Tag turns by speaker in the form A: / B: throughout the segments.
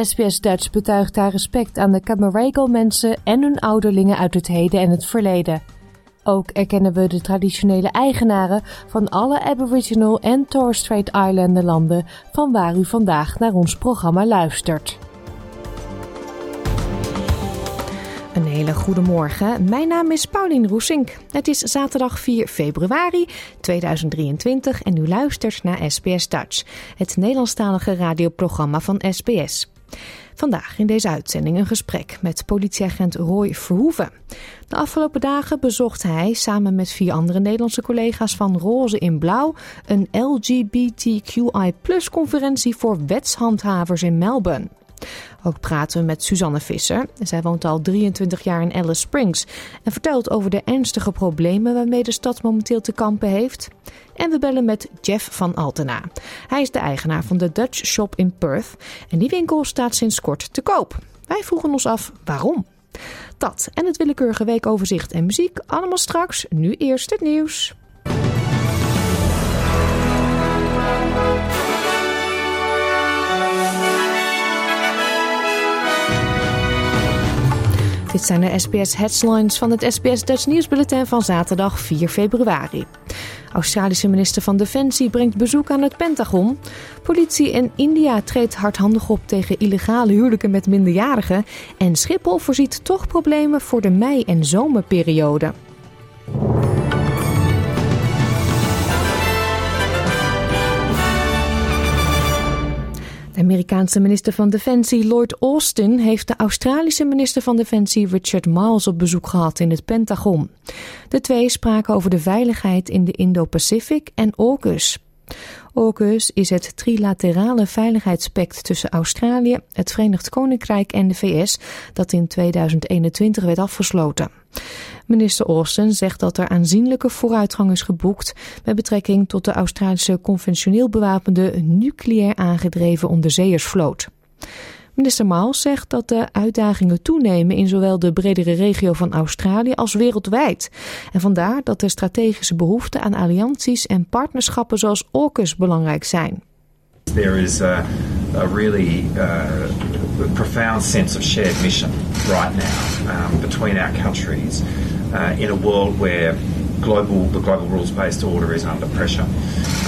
A: SBS Dutch betuigt daar respect aan de Camaragal mensen en hun ouderlingen uit het heden en het verleden. Ook erkennen we de traditionele eigenaren van alle Aboriginal en Torres Strait Islander landen van waar u vandaag naar ons programma luistert. Een hele goede morgen. Mijn naam is Paulien Roesink. Het is zaterdag 4 februari 2023 en u luistert naar SBS Dutch, het Nederlandstalige radioprogramma van SBS. Vandaag in deze uitzending een gesprek met politieagent Roy Verhoeven. De afgelopen dagen bezocht hij samen met vier andere Nederlandse collega's van Roze in Blauw een LGBTQI-conferentie voor wetshandhavers in Melbourne. Ook praten we met Suzanne Visser. Zij woont al 23 jaar in Alice Springs en vertelt over de ernstige problemen waarmee de stad momenteel te kampen heeft. En we bellen met Jeff van Altena. Hij is de eigenaar van de Dutch Shop in Perth en die winkel staat sinds kort te koop. Wij vroegen ons af waarom. Dat en het willekeurige weekoverzicht en muziek allemaal straks. Nu eerst het nieuws. Dit zijn de SBS headlines van het SBS Dutch nieuwsbulletin van zaterdag 4 februari. Australische minister van Defensie brengt bezoek aan het Pentagon. Politie in India treedt hardhandig op tegen illegale huwelijken met minderjarigen. En Schiphol voorziet toch problemen voor de mei- en zomerperiode. De Amerikaanse minister van Defensie Lloyd Austin heeft de Australische minister van Defensie Richard Miles op bezoek gehad in het Pentagon. De twee spraken over de veiligheid in de Indo-Pacific en AUKUS. AUKUS is het trilaterale veiligheidspact tussen Australië, het Verenigd Koninkrijk en de VS dat in 2021 werd afgesloten. Minister Austin zegt dat er aanzienlijke vooruitgang is geboekt met betrekking tot de Australische conventioneel bewapende nucleair aangedreven onderzeeërsvloot. Minister Miles zegt dat de uitdagingen toenemen in zowel de bredere regio van Australië als wereldwijd. En vandaar dat de strategische behoefte aan allianties en partnerschappen zoals AUKUS belangrijk zijn.
B: There is a, a really uh, profound sense of shared mission right now um, between our countries uh, in a world where global, the global rules-based order is under pressure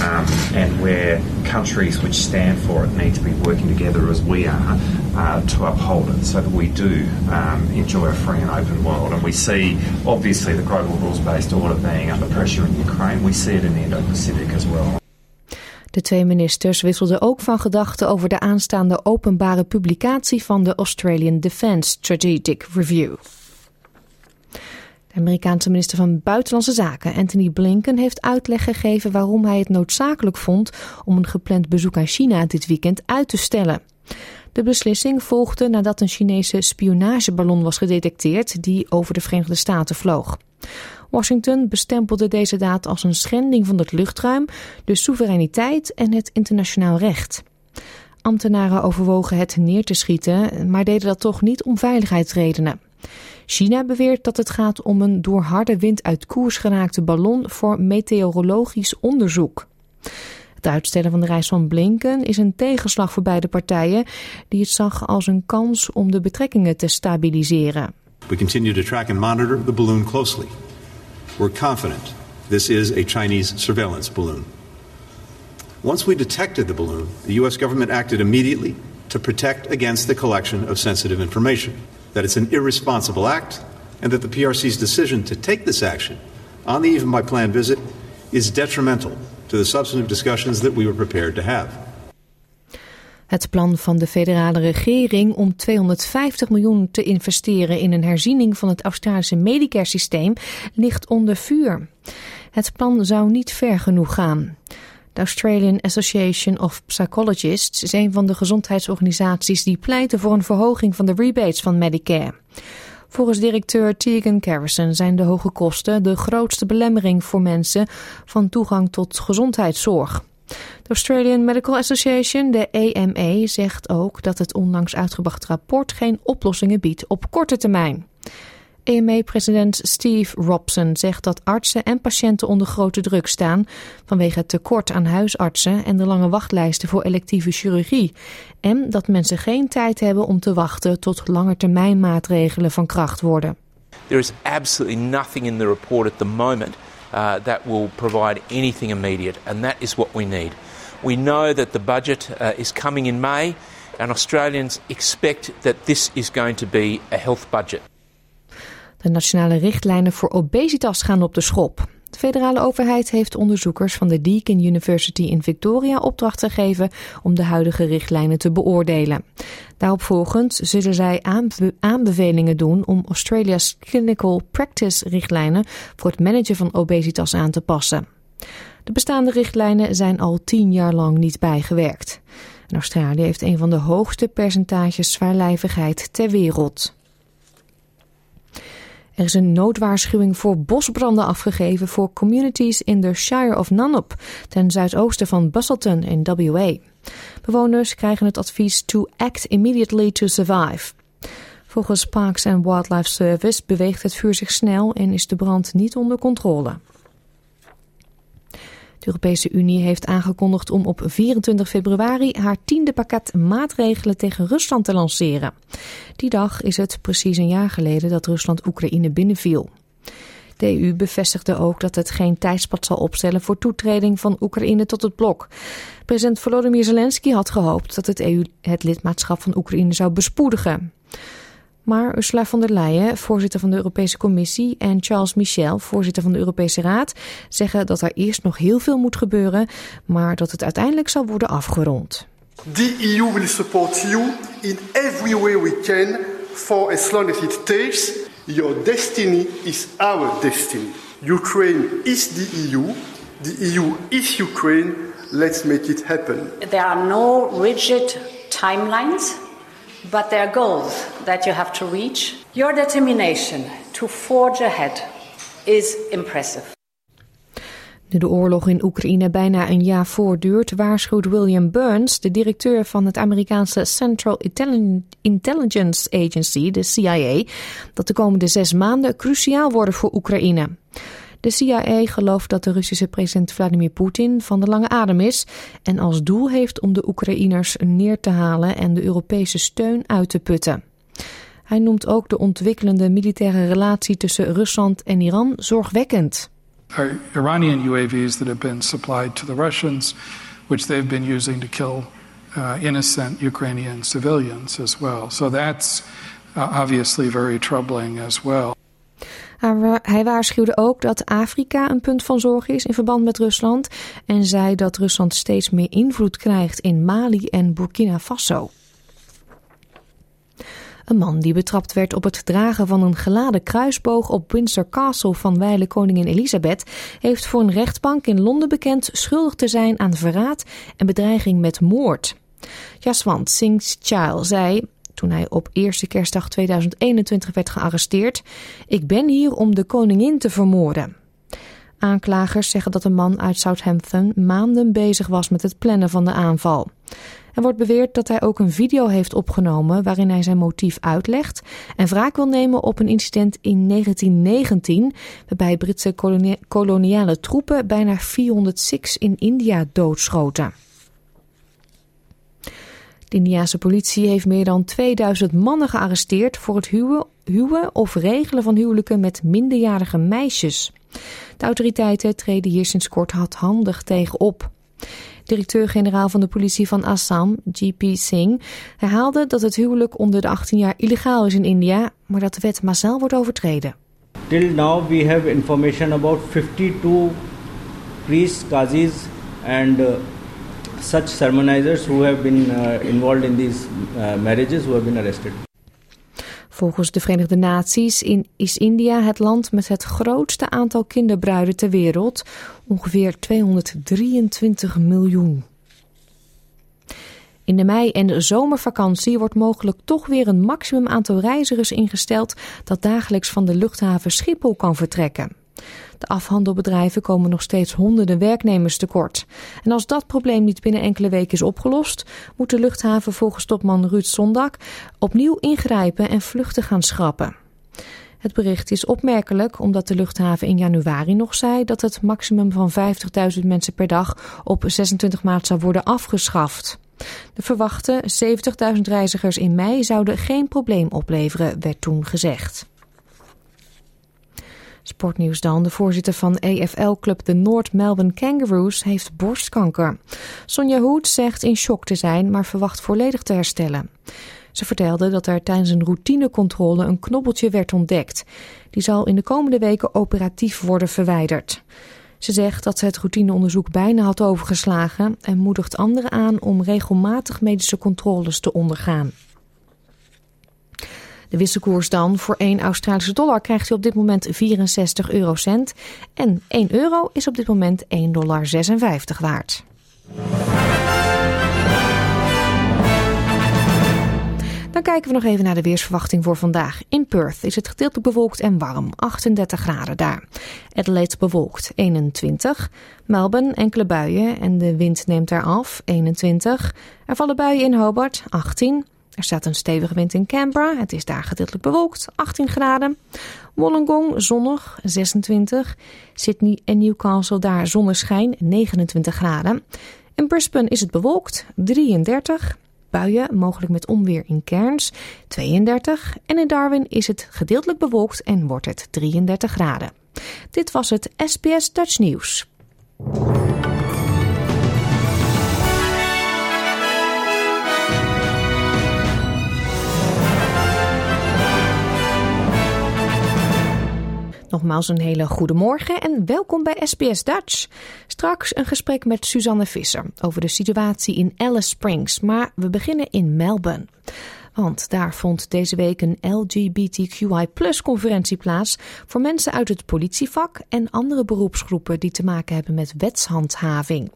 B: um, and where countries which stand for it need to be working together as we are uh, to uphold it so that we do um, enjoy a free and open world. And we see, obviously, the global rules-based order being under pressure in Ukraine. We see it in the Indo-Pacific as well.
A: De twee ministers wisselden ook van gedachten over de aanstaande openbare publicatie van de Australian Defence Strategic Review. Amerikaanse minister van Buitenlandse Zaken, Anthony Blinken, heeft uitleg gegeven waarom hij het noodzakelijk vond om een gepland bezoek aan China dit weekend uit te stellen. De beslissing volgde nadat een Chinese spionageballon was gedetecteerd die over de Verenigde Staten vloog. Washington bestempelde deze daad als een schending van het luchtruim, de soevereiniteit en het internationaal recht. Ambtenaren overwogen het neer te schieten, maar deden dat toch niet om veiligheidsredenen. China beweert dat het gaat om een door harde wind uit koers geraakte ballon voor meteorologisch onderzoek. Het uitstellen van de reis van Blinken is een tegenslag voor beide partijen, die het zag als een kans om de betrekkingen te stabiliseren.
C: We continue to track and monitor the balloon closely. We're confident this is a Chinese surveillance balloon. Once we detected the balloon, the U.S. government acted immediately to protect against the collection of sensitive information. That it's an irresponsible act, and that the PRC's decision to take this action on the eve of my planned visit is detrimental to the substantive discussions that we were prepared to have.
A: Het plan van de federale regering om 250 miljoen te investeren in een herziening van het Australische Medicare-systeem ligt onder vuur. Het plan zou niet ver genoeg gaan. De Australian Association of Psychologists is een van de gezondheidsorganisaties die pleiten voor een verhoging van de rebates van Medicare. Volgens directeur Tegan Carrison zijn de hoge kosten de grootste belemmering voor mensen van toegang tot gezondheidszorg. De Australian Medical Association, de AMA, zegt ook dat het onlangs uitgebracht rapport geen oplossingen biedt op korte termijn. EMA-president Steve Robson zegt dat artsen en patiënten onder grote druk staan vanwege het tekort aan huisartsen en de lange wachtlijsten voor electieve chirurgie. En dat mensen geen tijd hebben om te wachten tot langetermijnmaatregelen van kracht worden.
D: There is absolutely nothing in the report at the moment uh, that will provide anything immediate, and that is what we need. We know that the budget uh, is coming in May, and Australians expect that this is going to be a health budget.
A: De nationale richtlijnen voor obesitas gaan op de schop. De federale overheid heeft onderzoekers van de Deakin University in Victoria opdracht gegeven om de huidige richtlijnen te beoordelen. Daaropvolgend zullen zij aanbevelingen doen om Australia's Clinical Practice richtlijnen voor het managen van obesitas aan te passen. De bestaande richtlijnen zijn al tien jaar lang niet bijgewerkt. Australië heeft een van de hoogste percentages zwaarlijvigheid ter wereld. Er is een noodwaarschuwing voor bosbranden afgegeven voor communities in de Shire of Nanup, ten zuidoosten van Busselton in WA. Bewoners krijgen het advies to act immediately to survive. Volgens Parks and Wildlife Service beweegt het vuur zich snel en is de brand niet onder controle. De Europese Unie heeft aangekondigd om op 24 februari haar tiende pakket maatregelen tegen Rusland te lanceren. Die dag is het precies een jaar geleden dat Rusland Oekraïne binnenviel. De EU bevestigde ook dat het geen tijdspad zal opstellen voor toetreding van Oekraïne tot het blok. President Volodymyr Zelensky had gehoopt dat het EU het lidmaatschap van Oekraïne zou bespoedigen. Maar Ursula von der Leyen, voorzitter van de Europese Commissie, en Charles Michel, voorzitter van de Europese Raad, zeggen dat er eerst nog heel veel moet gebeuren, maar dat het uiteindelijk zal worden afgerond.
E: The EU will support you in every way we can for as long as it takes. Your destiny is our destiny. Ukraine is the EU. The EU is Ukraine. Let's make it happen.
F: There are no rigid timelines but there are goals that you have to reach. Your determination to forge ahead is impressive.
A: Nu de oorlog in Oekraïne bijna een jaar voortduurt, waarschuwt William Burns, de directeur van het Amerikaanse Central Intelligence Agency, de CIA, dat de komende zes maanden cruciaal worden voor Oekraïne. De CIA gelooft dat de Russische president Vladimir Poetin van de lange adem is en als doel heeft om de Oekraïners neer te halen en de Europese steun uit te putten. Hij noemt ook de ontwikkelende militaire relatie tussen Rusland en Iran zorgwekkend.
G: Iranian UAV's that have been supplied to the Russians, which they've been using to kill uh, innocent Ukrainian civilians as well. So that's uh, obviously very troubling as well.
A: Hij waarschuwde ook dat Afrika een punt van zorg is in verband met Rusland en zei dat Rusland steeds meer invloed krijgt in Mali en Burkina Faso. Een man die betrapt werd op het dragen van een geladen kruisboog op Windsor Castle van wijle koningin Elisabeth, heeft voor een rechtbank in Londen bekend schuldig te zijn aan verraad en bedreiging met moord. Jaswant Singh Chal zei toen hij op eerste kerstdag 2021 werd gearresteerd. Ik ben hier om de koningin te vermoorden. Aanklagers zeggen dat de man uit Southampton maanden bezig was met het plannen van de aanval. Er wordt beweerd dat hij ook een video heeft opgenomen waarin hij zijn motief uitlegt en wraak wil nemen op een incident in 1919 waarbij Britse koloniale troepen bijna 400 Sikhs in India doodschoten. De Indiaanse politie heeft meer dan 2000 mannen gearresteerd voor het huwen, huwen of regelen van huwelijken met minderjarige meisjes. De autoriteiten treden hier sinds kort hardhandig tegen op. Directeur-generaal van de politie van Assam, GP Singh, herhaalde dat het huwelijk onder de 18 jaar illegaal is in India, maar dat de wet massaal wordt overtreden.
H: Till now we have information about 52 priests, qazis and uh, such sermonizers who have been uh, involved in these uh, marriages who have been arrested.
A: Volgens de Verenigde Naties is India het land met het grootste aantal kinderbruiden ter wereld, ongeveer 223 miljoen. In de mei- en zomervakantie wordt mogelijk toch weer een maximum aantal reizigers ingesteld dat dagelijks van de luchthaven Schiphol kan vertrekken. De afhandelbedrijven komen nog steeds honderden werknemers tekort. En als dat probleem niet binnen enkele weken is opgelost, moet de luchthaven volgens topman Ruud Sondak opnieuw ingrijpen en vluchten gaan schrappen. Het bericht is opmerkelijk omdat de luchthaven in januari nog zei dat het maximum van 50.000 mensen per dag op 26 maart zou worden afgeschaft. De verwachte 70.000 reizigers in mei zouden geen probleem opleveren, werd toen gezegd. Sportnieuws dan. De voorzitter van EFL-club de North Melbourne Kangaroos heeft borstkanker. Sonja Hoed zegt in shock te zijn, maar verwacht volledig te herstellen. Ze vertelde dat er tijdens een routinecontrole een knobbeltje werd ontdekt. Die zal in de komende weken operatief worden verwijderd. Ze zegt dat ze het routineonderzoek bijna had overgeslagen en moedigt anderen aan om regelmatig medische controles te ondergaan. De wisselkoers dan. Voor 1 Australische dollar krijgt u op dit moment 64 eurocent. En 1 euro is op dit moment 1,56 dollar waard. Dan kijken we nog even naar de weersverwachting voor vandaag. In Perth is het gedeeltelijk bewolkt en warm, 38 graden daar. Adelaide bewolkt, 21. Melbourne enkele buien en de wind neemt daar af, 21. Er vallen buien in Hobart, 18. Er staat een stevige wind in Canberra. Het is daar gedeeltelijk bewolkt, 18 graden. Wollongong zonnig, 26. Sydney en Newcastle daar zonneschijn, 29 graden. In Brisbane is het bewolkt, 33. Buien, mogelijk met onweer in Cairns, 32. En in Darwin is het gedeeltelijk bewolkt en wordt het 33 graden. Dit was het SBS Dutch Nieuws. Nogmaals een hele goede morgen en welkom bij SBS Dutch. Straks een gesprek met Suzanne Visser over de situatie in Alice Springs, maar we beginnen in Melbourne. Want daar vond deze week een LGBTQI-conferentie plaats voor mensen uit het politievak en andere beroepsgroepen die te maken hebben met wetshandhaving.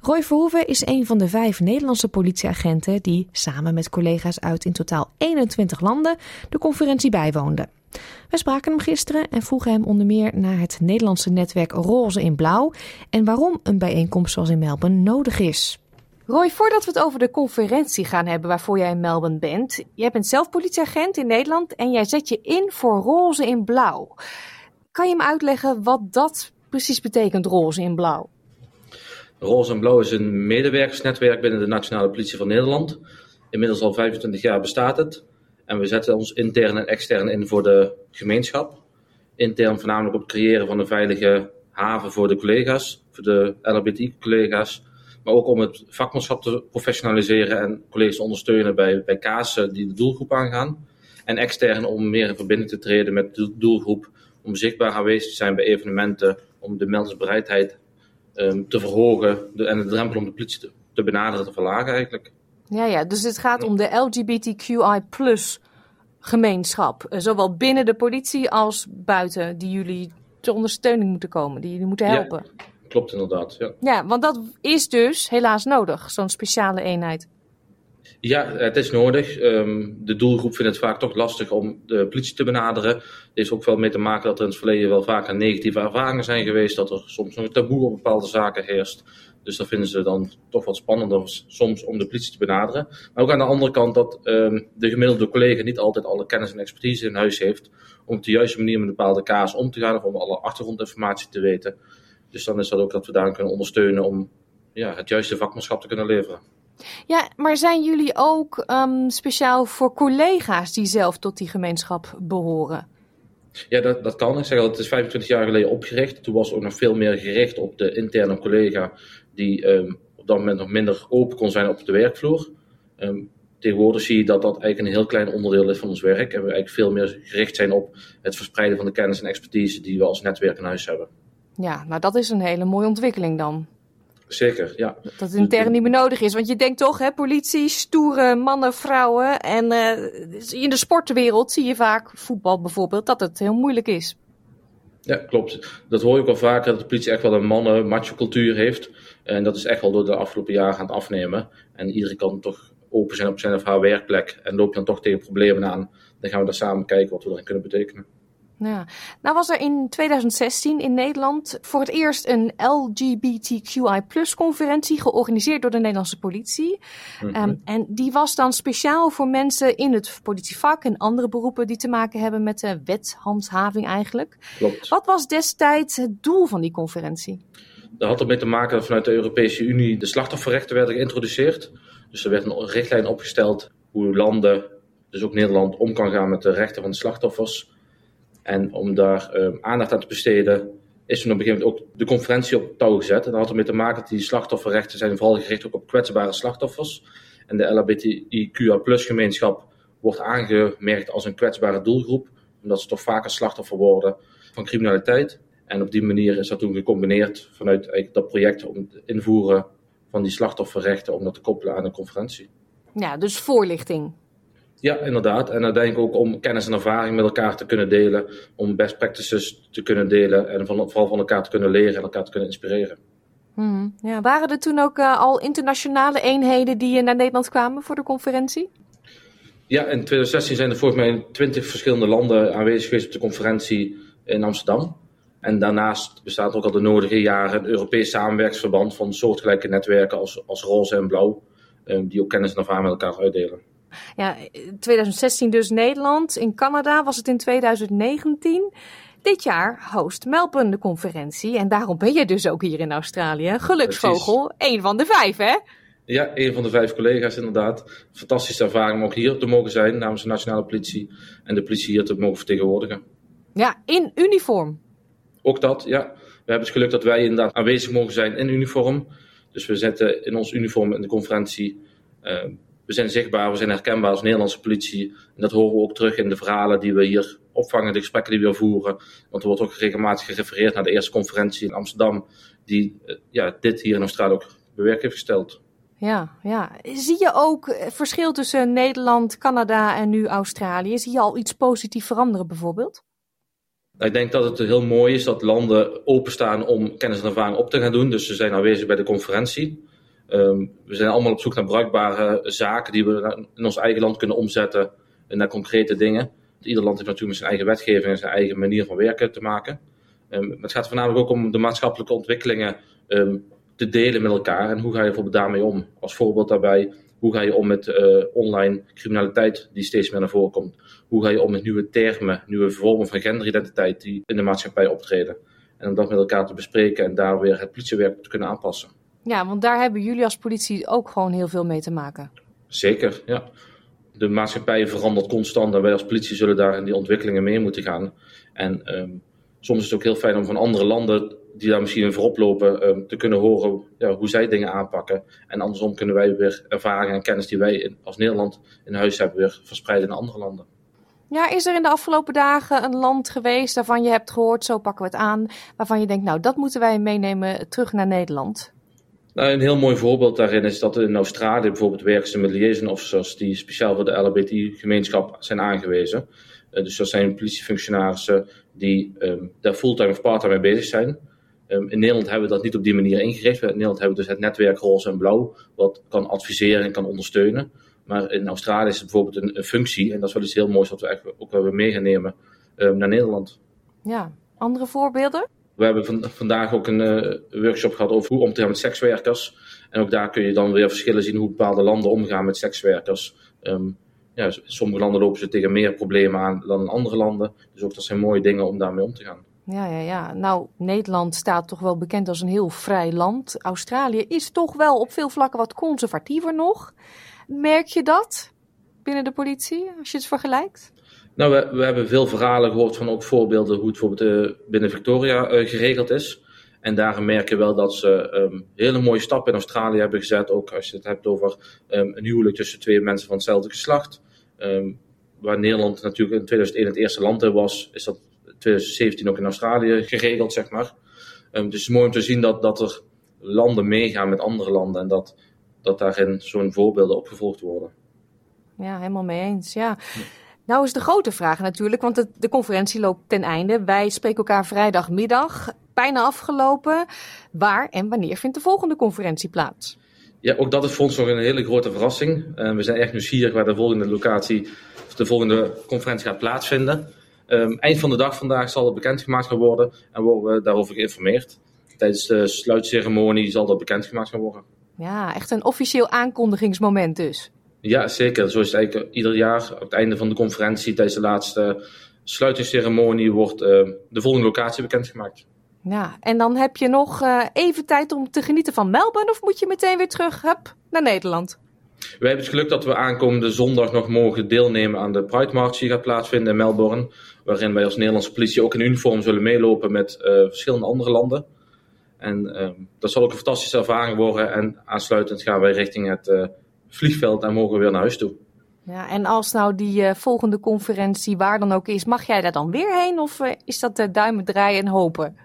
A: Roy Verhoeven is een van de vijf Nederlandse politieagenten die samen met collega's uit in totaal 21 landen de conferentie bijwoonden. We spraken hem gisteren en vroegen hem onder meer naar het Nederlandse netwerk Roze in Blauw en waarom een bijeenkomst zoals in Melbourne nodig is. Roy, voordat we het over de conferentie gaan hebben waarvoor jij in Melbourne bent. Jij bent zelf politieagent in Nederland en jij zet je in voor Roze in Blauw. Kan je me uitleggen wat dat precies betekent, Roze in Blauw?
I: Roze en Blauw is een medewerkersnetwerk binnen de Nationale Politie van Nederland. Inmiddels al 25 jaar bestaat het. En we zetten ons intern en extern in voor de gemeenschap. Intern voornamelijk op het creëren van een veilige haven voor de collega's, voor de LHBT-collega's. Maar ook om het vakmanschap te professionaliseren en collega's te ondersteunen bij, bij die de doelgroep aangaan. En extern om meer in verbinding te treden met de doelgroep, om zichtbaar aanwezig te zijn bij evenementen, om de meldersbereidheid um, te verhogen en de drempel om de politie te benaderen te verlagen eigenlijk.
A: Ja, ja, dus het gaat om de LGBTQI gemeenschap. Eh, zowel binnen de politie als buiten, die jullie ter ondersteuning moeten komen, die jullie moeten helpen.
I: Ja, klopt inderdaad. Ja.
A: ja, want dat is dus helaas nodig, zo'n speciale eenheid.
I: Ja, het is nodig. Ehm, de doelgroep vindt het vaak toch lastig om de politie te benaderen. Er is ook wel mee te maken dat er in het verleden wel vaak negatieve ervaringen zijn geweest. Dat er soms nog een taboe op bepaalde zaken heerst. Dus dat vinden ze dan toch wat spannender soms om de politie te benaderen. Maar ook aan de andere kant dat um, de gemiddelde collega niet altijd alle kennis en expertise in huis heeft. Om op de juiste manier met bepaalde kaas om te gaan of om alle achtergrondinformatie te weten. Dus dan is dat ook dat we daar kunnen ondersteunen om ja, het juiste vakmanschap te kunnen leveren.
A: Ja, maar zijn jullie ook um, speciaal voor collega's die zelf tot die gemeenschap behoren?
I: Ja, dat, dat kan. Ik zeg al, het is 25 jaar geleden opgericht. Toen was het ook nog veel meer gericht op de interne collega die um, op dat moment nog minder open kon zijn op de werkvloer. Um, tegenwoordig zie je dat dat eigenlijk een heel klein onderdeel is van ons werk. En we eigenlijk veel meer gericht zijn op het verspreiden van de kennis en expertise die we als netwerk in huis hebben.
A: Ja, nou dat is een hele mooie ontwikkeling dan.
I: Zeker, ja.
J: Dat het intern niet meer nodig is. Want je denkt toch, hè, politie, stoere mannen, vrouwen. En uh, in de sportwereld zie je vaak, voetbal bijvoorbeeld, dat het heel moeilijk is.
I: Ja, klopt. Dat hoor je ook al vaker, dat de politie echt wel een mannen macho cultuur heeft. En dat is echt wel door de afgelopen jaren gaan afnemen. En iedereen kan toch open zijn op zijn of haar werkplek. En loop je dan toch tegen problemen aan. Dan gaan we daar samen kijken wat we erin kunnen betekenen.
J: Ja. Nou was er in 2016 in Nederland voor het eerst een LGBTQI-conferentie georganiseerd door de Nederlandse politie. Mhm. Ehm, en die was dan speciaal voor mensen in het politievak en andere beroepen die te maken hebben met de wethandhaving eigenlijk.
I: Klopt.
J: Wat was destijds het doel van die conferentie?
I: Dat had ermee te maken dat vanuit de Europese Unie de slachtofferrechten werden geïntroduceerd. Dus er werd een richtlijn opgesteld hoe landen, dus ook Nederland, om kan gaan met de rechten van de slachtoffers. En om daar um, aandacht aan te besteden, is toen op een gegeven moment ook de conferentie op touw gezet. En dat had ermee te maken dat die slachtofferrechten zijn vooral gericht ook op kwetsbare slachtoffers. En de LHBTIQA gemeenschap wordt aangemerkt als een kwetsbare doelgroep, omdat ze toch vaker slachtoffer worden van criminaliteit. En op die manier is dat toen gecombineerd vanuit dat project om het invoeren van die slachtofferrechten, om dat te koppelen aan een conferentie.
J: Ja, dus voorlichting.
I: Ja, inderdaad. En uiteindelijk ook om kennis en ervaring met elkaar te kunnen delen, om best practices te kunnen delen en van, vooral van elkaar te kunnen leren en elkaar te kunnen inspireren.
J: Hmm. Ja, waren er toen ook uh, al internationale eenheden die naar Nederland kwamen voor de conferentie?
I: Ja, in 2016 zijn er volgens mij in 20 verschillende landen aanwezig geweest op de conferentie in Amsterdam. En daarnaast bestaat ook al de nodige jaren een Europees samenwerksverband van soortgelijke netwerken als, als Roze en Blauw, um, die ook kennis en ervaring met elkaar uitdelen.
J: Ja, 2016 dus Nederland. In Canada was het in 2019. Dit jaar host Melbourne de conferentie. En daarom ben je dus ook hier in Australië. Geluksvogel, één van de vijf, hè?
I: Ja, een van de vijf collega's inderdaad. Fantastische ervaring om ook hier te mogen zijn namens de nationale politie. En de politie hier te mogen vertegenwoordigen.
J: Ja, in uniform.
I: Ook dat, ja. We hebben het geluk dat wij inderdaad aanwezig mogen zijn in uniform. Dus we zetten in ons uniform in de conferentie uh, we zijn zichtbaar, we zijn herkenbaar als Nederlandse politie. En dat horen we ook terug in de verhalen die we hier opvangen, de gesprekken die we voeren. Want er wordt ook regelmatig gerefereerd naar de eerste conferentie in Amsterdam, die eh, ja, dit hier in Australië ook bewerk heeft gesteld.
J: Ja, ja. Zie je ook eh, verschil tussen Nederland, Canada en nu Australië? Zie je al iets positiefs veranderen bijvoorbeeld?
I: Ik denk dat het heel mooi is dat landen openstaan om kennis en ervaring op te gaan doen. Dus ze zijn aanwezig bij de conferentie. Um, we zijn allemaal op zoek naar bruikbare zaken die we in ons eigen land kunnen omzetten naar concrete dingen. Ieder land heeft natuurlijk zijn eigen wetgeving en zijn eigen manier van werken te maken. Maar het gaat voornamelijk ook om de maatschappelijke ontwikkelingen um, te delen met elkaar. En hoe ga je bijvoorbeeld daarmee om? Als voorbeeld daarbij, hoe ga je om met uh, online criminaliteit die steeds meer naar voren komt? Hoe ga je om met nieuwe termen, nieuwe vormen van genderidentiteit die in de maatschappij optreden? En om dat met elkaar te bespreken en daar weer het politiewerk te kunnen aanpassen.
J: Ja, want daar hebben jullie als politie ook gewoon heel veel mee te maken.
I: Zeker, ja. De maatschappij verandert constant en wij als politie zullen daar in die ontwikkelingen mee moeten gaan. En um, soms is het ook heel fijn om van andere landen die daar misschien in voorop lopen, um, te kunnen horen ja, hoe zij dingen aanpakken. En andersom kunnen wij weer ervaring en kennis die wij in, als Nederland in huis hebben, weer verspreiden in andere landen.
J: Ja, is er in de afgelopen dagen een land geweest waarvan je hebt gehoord, zo pakken we het aan, waarvan je denkt, nou dat moeten wij meenemen terug naar Nederland?
I: Nou, een heel mooi voorbeeld daarin is dat in Australië bijvoorbeeld werken ze met liaison officers die speciaal voor de LHBT-gemeenschap zijn aangewezen. Uh, dus dat zijn politiefunctionarissen die um, daar fulltime of parttime mee bezig zijn. Um, in Nederland hebben we dat niet op die manier ingericht. In Nederland hebben we dus het netwerk roze en blauw, wat kan adviseren en kan ondersteunen. Maar in Australië is het bijvoorbeeld een, functie, en dat is wel iets heel moois wat we ook wel mee gaan um, naar Nederland.
J: Ja, andere voorbeelden?
I: We hebben van, vandaag ook een uh, workshop gehad over hoe om te gaan met sekswerkers. En ook daar kun je dan weer verschillen zien hoe bepaalde landen omgaan met sekswerkers. Um, ja, sommige landen lopen ze tegen meer problemen aan dan andere landen. Dus ook dat zijn mooie dingen om daarmee om te gaan.
J: Ja, ja, ja. Nou, Nederland staat toch wel bekend als een heel vrij land. Australië is toch wel op veel vlakken wat conservatiever nog. Merk je dat binnen de politie, als je het vergelijkt?
I: Nou, we, we, hebben veel verhalen gehoord van ook voorbeelden hoe het bijvoorbeeld uh, binnen Victoria uh, geregeld is. En daarin merken we wel dat ze um, hele mooie stappen in Australië hebben gezet. Ook als je het hebt over um, een huwelijk tussen twee mensen van hetzelfde geslacht. Um, waar Nederland natuurlijk in 2001 het eerste land was, is dat in 2017 ook in Australië geregeld, zeg maar. dus het is mooi om te zien dat, dat er landen meegaan met andere landen en dat, dat daarin zo'n voorbeelden opgevolgd worden.
J: Ja, helemaal mee eens. Ja. Nou is de grote vraag natuurlijk, want de, de conferentie loopt ten einde. Wij spreken elkaar vrijdagmiddag, bijna afgelopen. Waar en wanneer vindt de volgende conferentie plaats?
I: Ja, ook dat is voor ons nog een hele grote verrassing. Uh, we zijn echt nieuwsgierig waar de volgende locatie, of de volgende conferentie gaat plaatsvinden. Um, eind van de dag vandaag zal het bekendgemaakt gaan worden en worden we daarover geïnformeerd. Tijdens de sluitceremonie zal dat bekendgemaakt gaan worden.
J: Ja, echt een officieel aankondigingsmoment dus.
I: Ja, zeker. Zo is het eigenlijk ieder jaar. Op het einde van de conferentie, tijdens de laatste sluitingsceremonie, wordt uh, de volgende locatie bekendgemaakt.
J: Ja, en dan heb je nog uh, even tijd om te genieten van Melbourne of moet je meteen weer terug hup, naar Nederland?
I: Wij hebben het geluk dat we aankomende zondag nog mogen deelnemen aan de Pride March die gaat plaatsvinden in Melbourne. Waarin wij als Nederlandse politie ook in uniform zullen meelopen met uh, verschillende andere landen. En uh, dat zal ook een fantastische ervaring worden. En aansluitend gaan wij richting het vliegveld en mogen we weer naar huis toe.
J: Ja, en als nou die uh, volgende conferentie waar dan ook is, mag jij daar dan weer heen? Of uh, is dat uh, duimen draaien en hopen?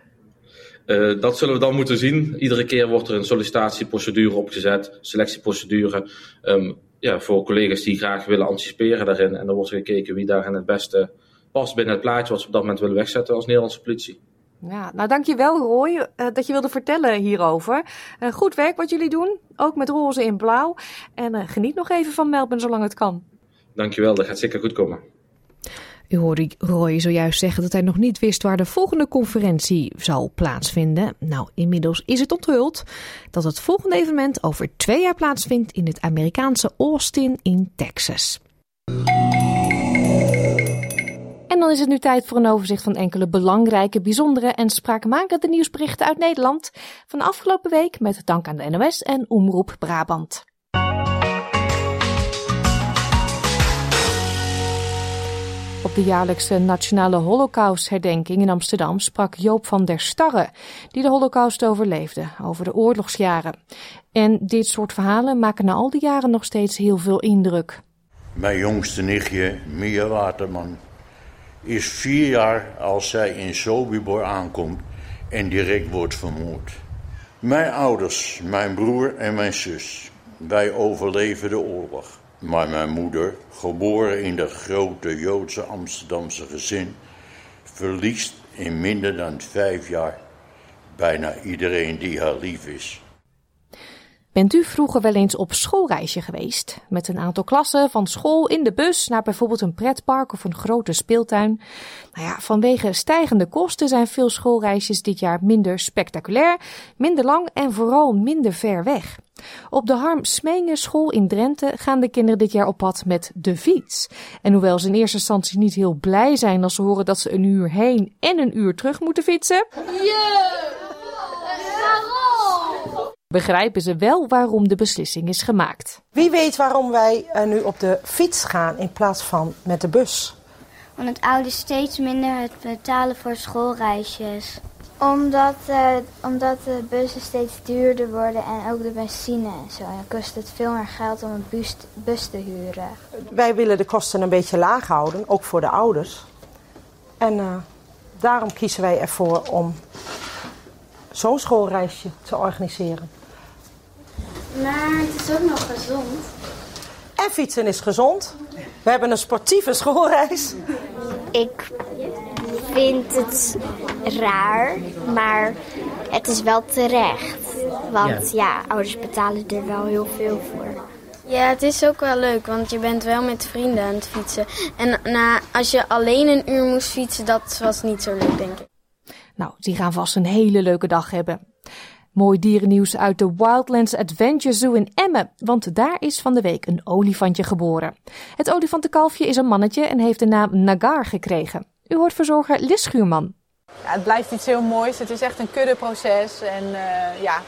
I: Uh, dat zullen we dan moeten zien. Iedere keer wordt er een sollicitatieprocedure opgezet, selectieprocedure. Um, ja, voor collega's die graag willen anticiperen daarin. En dan wordt er gekeken wie daarin het beste past binnen het plaatje wat ze op dat moment willen wegzetten als Nederlandse politie.
J: Ja, nou dankjewel Roy uh, dat je wilde vertellen hierover. Uh, goed werk wat jullie doen, ook met roze in blauw. En uh, geniet nog even van Melbourne zolang het kan.
I: Dankjewel, dat gaat zeker goed komen.
J: U hoorde Roy zojuist zeggen dat hij nog niet wist waar de volgende conferentie zou plaatsvinden. Nou, inmiddels is het onthuld dat het volgende evenement over twee jaar plaatsvindt in het Amerikaanse Austin in Texas. En dan is het nu tijd voor een overzicht van enkele belangrijke, bijzondere en spraakmakende nieuwsberichten uit Nederland van de afgelopen week met dank aan de NOS en Omroep Brabant. Op de jaarlijkse Nationale Holocaustherdenking in Amsterdam sprak Joop van der Starre, die de Holocaust overleefde, over de oorlogsjaren. En dit soort verhalen maken na al die jaren nog steeds heel veel indruk.
K: Mijn jongste nichtje, Mia Waterman, is vier jaar als zij in Sobibor aankomt en direct wordt vermoord. Mijn ouders, mijn broer en mijn zus, wij overleven de oorlog. Maar mijn moeder, geboren in dat grote Joodse Amsterdamse gezin, verliest in minder dan vijf jaar bijna iedereen die haar lief is.
J: Bent u vroeger wel eens op schoolreisje geweest? Met een aantal klassen van school in de bus naar bijvoorbeeld een pretpark of een grote speeltuin? Nou ja, vanwege stijgende kosten zijn veel schoolreisjes dit jaar minder spectaculair, minder lang en vooral minder ver weg. Op de Harm Smengen school in Drenthe gaan de kinderen dit jaar op pad met de fiets. En hoewel ze in eerste instantie niet heel blij zijn als ze horen dat ze een uur heen en een uur terug moeten fietsen. Yeah. Begrijpen ze wel waarom de beslissing is gemaakt.
L: Wie weet waarom wij nu op de fiets gaan in plaats van met de bus?
M: Omdat ouders steeds minder het betalen voor schoolreisjes.
N: Omdat, uh, omdat de bussen steeds duurder worden en ook de benzine en zo. En dan kost het veel meer geld om een bus, bus te huren.
L: Wij willen de kosten een beetje laag houden, ook voor de ouders. En uh, daarom kiezen wij ervoor om zo'n schoolreisje te organiseren.
N: Maar het is ook nog gezond.
L: En fietsen is gezond. We hebben een sportieve schoolreis.
M: Ik vind het raar, maar het is wel terecht. Want ja. ja, ouders betalen er wel heel veel voor.
N: Ja, het is ook wel leuk, want je bent wel met vrienden aan het fietsen. En na, als je alleen een uur moest fietsen, dat was niet zo leuk, denk ik.
J: Nou, die gaan vast een hele leuke dag hebben. Mooi dierennieuws uit de Wildlands Adventure Zoo in Emmen, want daar is van de week een olifantje geboren. Het olifantenkalfje is een mannetje en heeft de naam Nagar gekregen. U hoort verzorger Lis Schuurman.
O: Ja, het blijft iets heel moois. Het is echt een kuddeproces en uh, ja,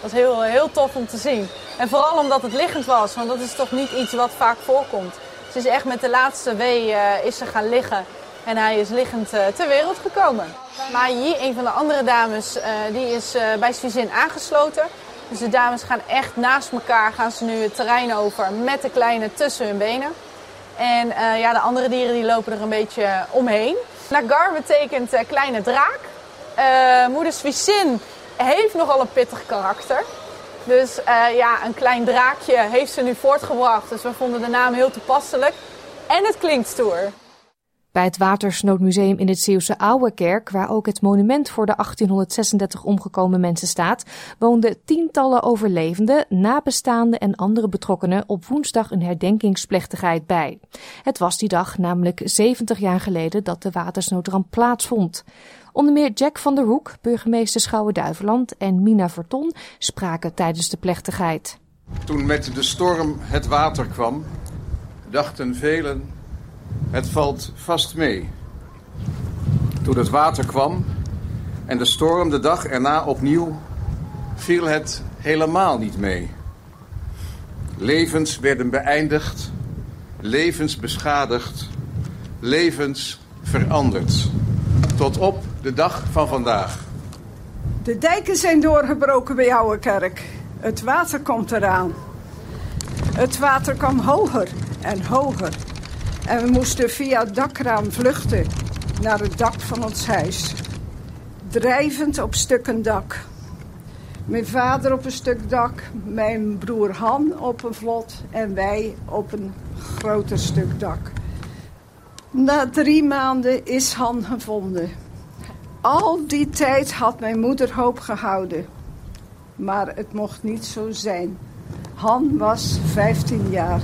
O: dat is heel, heel tof om te zien. En vooral omdat het liggend was, want dat is toch niet iets wat vaak voorkomt. Ze is echt met de laatste wee uh, is ze gaan liggen en hij is liggend uh, ter wereld gekomen. Maar hier, een van de andere dames, uh, die is uh, bij Svizin aangesloten. Dus de dames gaan echt naast elkaar, gaan ze nu het terrein over met de kleine tussen hun benen. En ja, de andere dieren die lopen er een beetje omheen. Nagar betekent kleine draak. moeder Svizin heeft nogal een pittig karakter. Dus ja, een klein draakje heeft ze nu voortgebracht. Dus we vonden de naam heel toepasselijk. En het klinkt stoer.
A: Bij het Watersnoodmuseum in het Zeeuwse Ouwekerk, waar ook het monument voor de 1836 omgekomen mensen staat, woonden tientallen overlevenden, nabestaanden en andere betrokkenen op woensdag een herdenkingsplechtigheid bij. Het was die dag namelijk 70 jaar geleden dat de watersnoodramp plaatsvond. Onder meer Jack van der Hoek, burgemeester Schouwen-Duiveland en Mina Verton spraken tijdens de plechtigheid.
P: Toen met de storm het water kwam, dachten velen het valt vast mee. Toen het water kwam en de storm de dag erna opnieuw, viel het helemaal niet mee. Levens werden beëindigd, levens beschadigd, levens veranderd. Tot op de dag van vandaag.
Q: De dijken zijn doorgebroken bij Oude Kerk. Het water komt eraan. Het water kwam hoger en hoger en we moesten via het dakraam vluchten naar het dak van ons huis. Drijvend op stukken dak. Mijn vader op een stuk dak, mijn broer Han op een vlot en wij op een groter stuk dak. Na drie maanden is Han gevonden. Al die tijd had mijn moeder hoop gehouden. Maar het mocht niet zo zijn. Han was 15 jaar.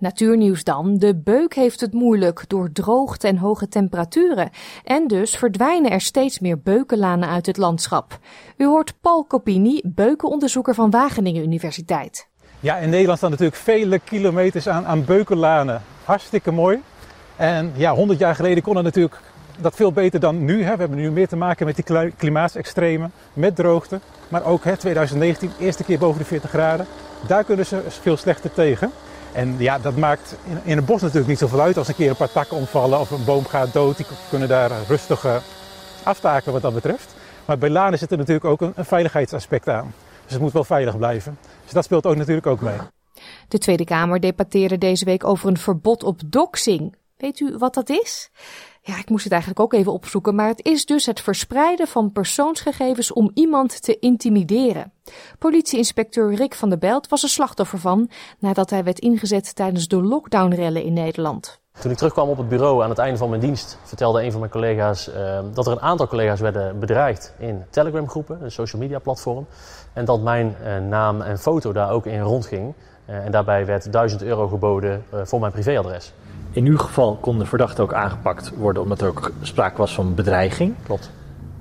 A: Natuurnieuws dan. De beuk heeft het moeilijk door droogte en hoge temperaturen. En dus verdwijnen er steeds meer beukenlanen uit het landschap. U hoort Paul Copini, beukenonderzoeker van Wageningen Universiteit.
R: Ja, in Nederland staan natuurlijk vele kilometers aan, aan beukenlanen. Hartstikke mooi. En ja, 100 jaar geleden kon het natuurlijk dat veel beter dan nu. Hè. We hebben nu meer te maken met die klimaatextremen, met droogte. Maar ook hè, 2019, eerste keer boven de 40 graden. Daar kunnen ze veel slechter tegen. En ja, dat maakt in, een bos natuurlijk niet zoveel uit als een keer een paar takken omvallen of een boom gaat dood. Die kunnen daar rustig uh, aftaken wat dat betreft. Maar bij lanen zit er natuurlijk ook een, een veiligheidsaspect aan. Dus het moet wel veilig blijven. Dus dat speelt ook natuurlijk ook mee.
A: De Tweede Kamer debatteerde deze week over een verbod op doxing. Weet u wat dat is? Ja, ik moest het eigenlijk ook even opzoeken, maar het is dus het verspreiden van persoonsgegevens om iemand te intimideren. Politieinspecteur Rick van der Belt was er slachtoffer van nadat hij werd ingezet tijdens de lockdownrellen in Nederland.
S: Toen ik terugkwam op het bureau aan het einde van mijn dienst, vertelde een van mijn collega's uh, dat er een aantal collega's werden bedreigd in Telegram-groepen, een social media platform. En dat mijn uh, naam en foto daar ook in rondging. Uh, en daarbij werd 1000 euro geboden voor mijn privéadres.
T: In uw geval kon de verdachte ook aangepakt worden omdat er ook sprake was van bedreiging.
S: Klopt.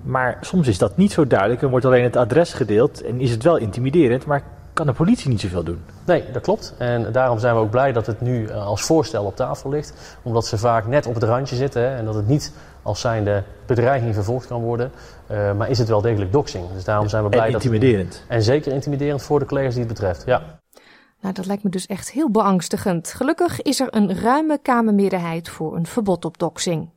T: Maar soms is dat niet zo duidelijk en wordt alleen het adres gedeeld en is het wel intimiderend, maar kan de politie niet zoveel doen.
S: Nee, dat klopt. En daarom zijn we ook blij dat het nu eh, als voorstel op tafel ligt. Omdat ze vaak net op het randje zitten hè, en dat het niet als zijnde bedreiging vervolgd kan worden. Uh, maar is het wel degelijk doxing. Dus daarom zijn we blij
T: en intimiderend.
S: dat... En zeker intimiderend voor de collega's die het betreft, ja.
A: Nou, dat lijkt me dus echt heel beangstigend. Gelukkig is er een ruime Kamermeerderheid voor een verbod op doxing.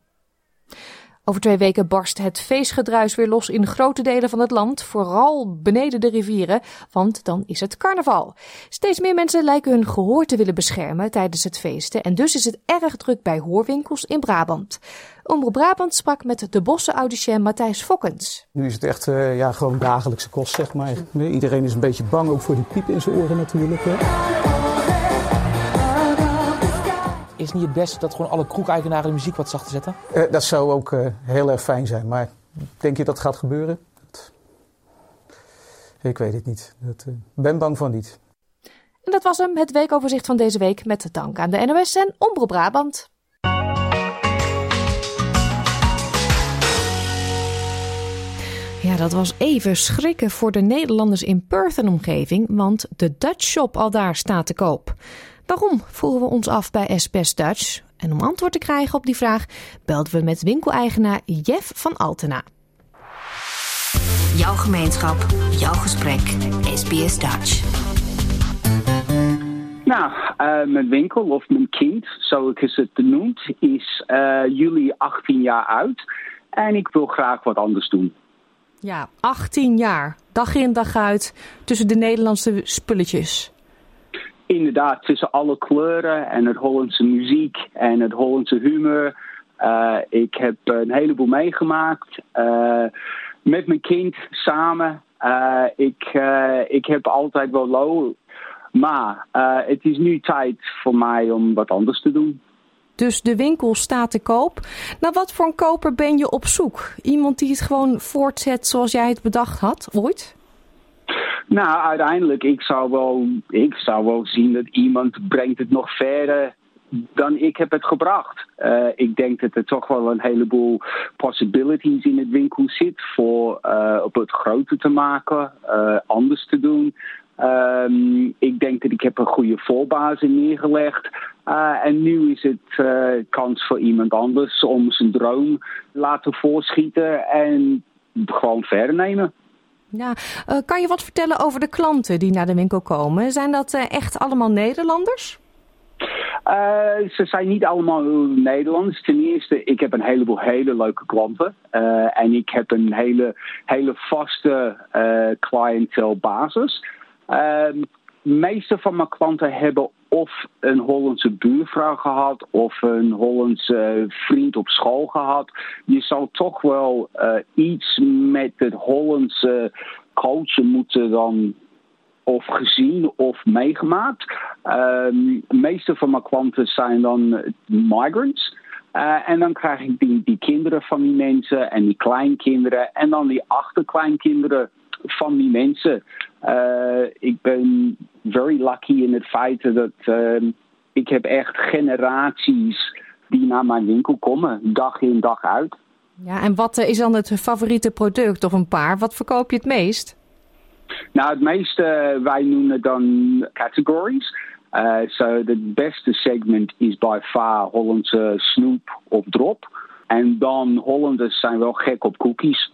A: Over twee weken barst het feestgedruis weer los in grote delen van het land, vooral beneden de rivieren, want dan is het carnaval. Steeds meer mensen lijken hun gehoor te willen beschermen tijdens het feesten en dus is het erg druk bij hoorwinkels in Brabant. Omroep Brabant sprak met de Bosse audicien Matthijs Fokkens.
U: Nu is het echt uh, ja, gewoon dagelijkse kost, zeg maar. Iedereen is een beetje bang, ook voor die piep in zijn oren natuurlijk. Hè.
V: Is niet het beste dat gewoon alle kroegeigenaren de muziek wat zachter zetten?
U: Uh, dat zou ook uh, heel erg fijn zijn, maar denk je dat gaat gebeuren? Dat... Ik weet het niet. Ik ben bang van niet.
A: En dat was hem, het weekoverzicht van deze week met dank aan de NOS en Omroep Brabant. Ja, dat was even schrikken voor de Nederlanders in Perth en omgeving, want de Dutch Shop al daar staat te koop. Waarom, vroegen we ons af bij SBS Dutch. En om antwoord te krijgen op die vraag belden we met winkeleigenaar Jeff van Altena.
W: Jouw gemeenschap, jouw gesprek, SBS Dutch.
X: Nou, uh, mijn winkel of mijn kind, zo ik het noemt, is uh, juli 18 jaar oud. En ik wil graag wat anders doen.
A: Ja, 18 jaar. Dag in dag uit tussen de Nederlandse spulletjes.
X: Inderdaad, tussen alle kleuren en het Hollandse muziek en het Hollandse humor. Uh, ik heb een heleboel meegemaakt. Uh, Met mijn kind samen. Uh, ik, ik heb altijd wel low. Maar het is nu tijd voor mij om wat anders te doen.
J: Dus de winkel staat te koop. Nou, wat voor een koper ben je op zoek? Iemand die het gewoon voortzet zoals jij het bedacht had, ooit?
X: Nou, uiteindelijk, ik zou wel, ik zou wel zien dat iemand brengt het nog verder dan ik heb het gebracht. Uh, ik denk dat er toch wel een heleboel possibilities in het winkel zit voor uh, op het groter te maken, uh, anders te doen. Um, ik denk dat ik heb een goede voorbasis neergelegd. en nu is het kans voor iemand anders om zijn droom laten voorschieten en gewoon verder nemen.
J: Ja, kan je wat vertellen over de klanten die naar de winkel komen? Zijn dat echt allemaal Nederlanders?
X: Uh, ze zijn niet allemaal Nederlands. Ten eerste, ik heb een heleboel hele leuke klanten. En ik heb een hele, hele vaste uh, cliëntelbasis. De meeste van mijn klanten hebben of een Hollandse buurvrouw gehad of een Hollandse vriend op school gehad. Je zou toch wel iets met het Hollandse culture moeten dan of gezien of meegemaakt. De meeste van mijn klanten zijn dan migrants. Uh, en dan krijg ik die, die kinderen van die mensen en die kleinkinderen en dan die achterkleinkinderen van die mensen. Uh, ik ben very lucky in het feit dat uh, ik heb echt generaties die naar mijn winkel komen, dag in dag uit.
J: Ja, en wat is dan het favoriete product of een paar? Wat verkoop je het meest?
X: Nou, het meeste, wij noemen dan categories. Uh, so de beste segment is by far Hollandse snoep of drop. En dan Hollanders zijn wel gek op cookies.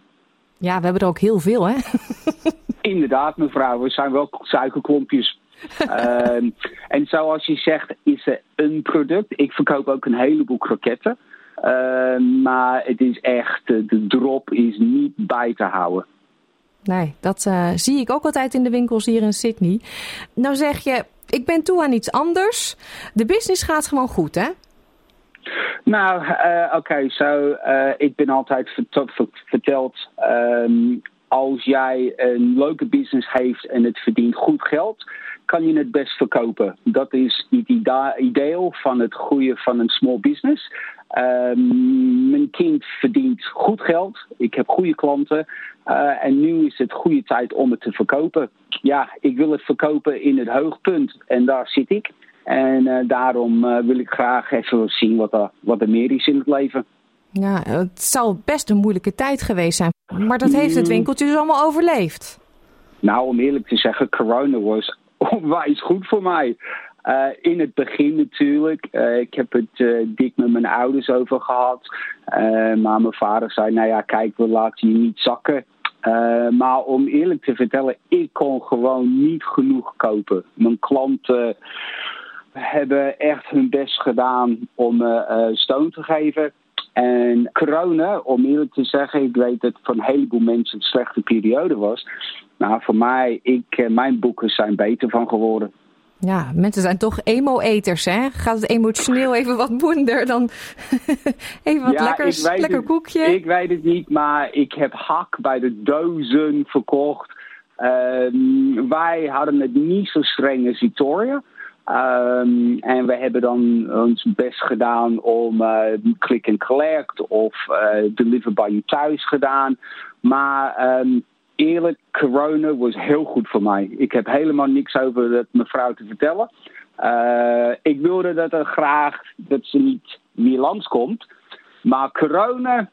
J: Ja, we hebben er ook heel veel, hè?
X: Inderdaad, mevrouw. We zijn wel suikerklompjes. uh, en zoals je zegt, is er een product. Ik verkoop ook een heleboel kroketten. Uh, maar het is echt, de drop is niet bij te houden.
J: Nee, dat uh, zie ik ook altijd in de winkels hier in Sydney. Nou zeg je, ik ben toe aan iets anders. De business gaat gewoon goed, hè?
X: Nou, uh, oké, uh, ik ben altijd verteld. Um, als jij een leuke business heeft en het verdient goed geld, kan je het best verkopen. Dat is het ideaal van het groeien van een small business. Um, mijn kind verdient goed geld. Ik heb goede klanten. Uh, en nu is het goede tijd om het te verkopen. Ja, ik wil het verkopen in het hoogpunt. En daar zit ik. En uh, daarom uh, wil ik graag even zien wat er, wat er meer is in het leven.
J: Ja, het zal best een moeilijke tijd geweest zijn. Maar dat heeft het mm. winkeltje dus allemaal overleefd.
X: Nou, om eerlijk te zeggen, corona was onwijs goed voor mij. Uh, in het begin natuurlijk. Uh, ik heb het uh, dik met mijn ouders over gehad. maar mijn vader zei, nou ja, kijk, we laten je niet zakken. maar om eerlijk te vertellen, ik kon gewoon niet genoeg kopen. Mijn klanten hebben echt hun best gedaan om me steun te geven. En corona, om eerlijk te zeggen, ik weet dat het voor een heleboel mensen een slechte periode was. Nou, voor mij, ik, mijn boeken zijn beter van geworden.
J: Ja, mensen zijn toch emo-eters, hè? Gaat het emotioneel even wat moeider dan even wat
X: ja,
J: lekkers, lekker
X: het,
J: koekje?
X: Ik weet het niet, maar ik heb hak bij de dozen verkocht. Um, wij hadden het niet zo streng als Victoria. Um, en we hebben dan ons best gedaan om uh, click and collect of uh, deliver by you thuis gedaan. Maar um, eerlijk, corona was heel goed voor mij. Ik heb helemaal niks over dat mevrouw te vertellen. Uh, ik wilde dat er graag dat ze niet meer langskomt. Maar corona,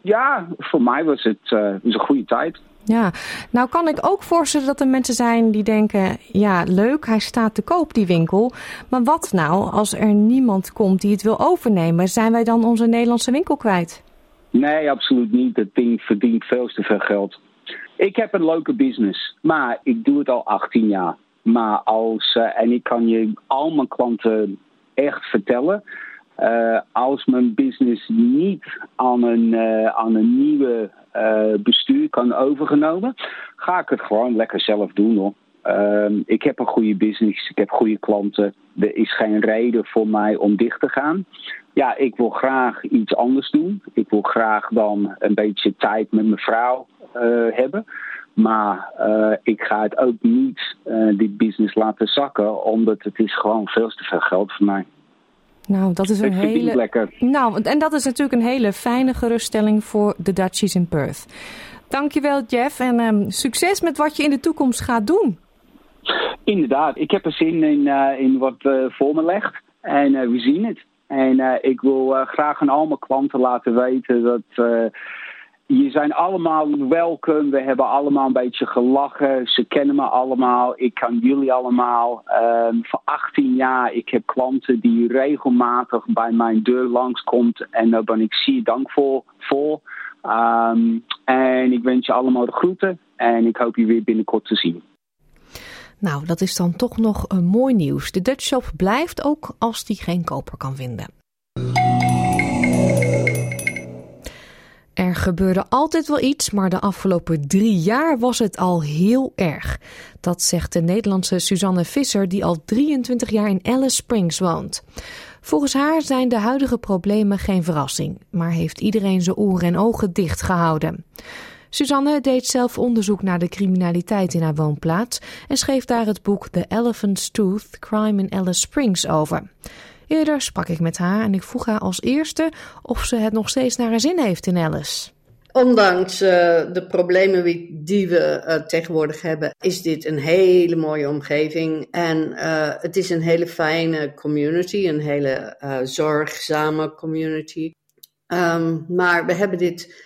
X: ja, voor mij was het een goede tijd.
J: Ja, nou kan ik ook voorstellen dat er mensen zijn die denken... ja, leuk, hij staat te koop, die winkel. Maar wat nou als er niemand komt die het wil overnemen? Zijn wij dan onze Nederlandse winkel kwijt?
X: Nee, absoluut niet. Het ding verdient veel te veel geld. Ik heb een leuke business, maar ik doe het al 18 jaar. Maar als, uh, en ik kan je al mijn klanten echt vertellen... Uh, als mijn business niet aan een, uh, aan een nieuwe bestuur kan overgenomen... ga ik het gewoon lekker zelf doen hoor. Ehm, ik heb een goede business, ik heb goede klanten. Er is geen reden voor mij om dicht te gaan. Ja, ik wil graag iets anders doen. Ik wil graag dan een beetje tijd met mijn vrouw hebben. Maar ik ga het ook niet, uh, die business laten zakken, omdat het is gewoon veel te veel geld voor mij.
A: Nou, dat is een hele.
X: lekker.
A: Nou, en dat is natuurlijk een hele fijne geruststelling voor de Dutchies in Perth. Dankjewel, Jeff, en um, succes met wat je in de toekomst gaat doen.
X: Inderdaad, ik heb er zin in, uh, in wat voor me legt. En we zien het. En ik wil graag aan al mijn klanten laten weten dat je zijn allemaal welkom. We hebben allemaal een beetje gelachen. Ze kennen me allemaal. Ik kan jullie allemaal. Um, voor 18 jaar, ik heb klanten die regelmatig bij mijn deur langskomt. En daar ben ik zeer dankvol voor. Um, en ik wens je allemaal de groeten. En ik hoop je weer binnenkort te zien.
A: Nou, dat is dan toch nog een mooi nieuws. De Dutch Shop blijft ook als die geen koper kan vinden. Er gebeurde altijd wel iets, maar de afgelopen drie jaar was het al heel erg. Dat zegt de Nederlandse Suzanne Visser, die al 23 jaar in Alice Springs woont. Volgens haar zijn de huidige problemen geen verrassing, maar heeft iedereen zijn oren en ogen dicht gehouden. Suzanne deed zelf onderzoek naar de criminaliteit in haar woonplaats en schreef daar het boek The Elephant's Tooth: Crime in Alice Springs over. Eerder sprak ik met haar en ik vroeg haar als eerste of ze het nog steeds naar haar zin heeft in Alice.
Y: Ondanks uh, de problemen die we uh, tegenwoordig hebben, is dit een hele mooie omgeving. En uh, het is een hele fijne community, een hele zorgzame community. Um, maar we hebben dit,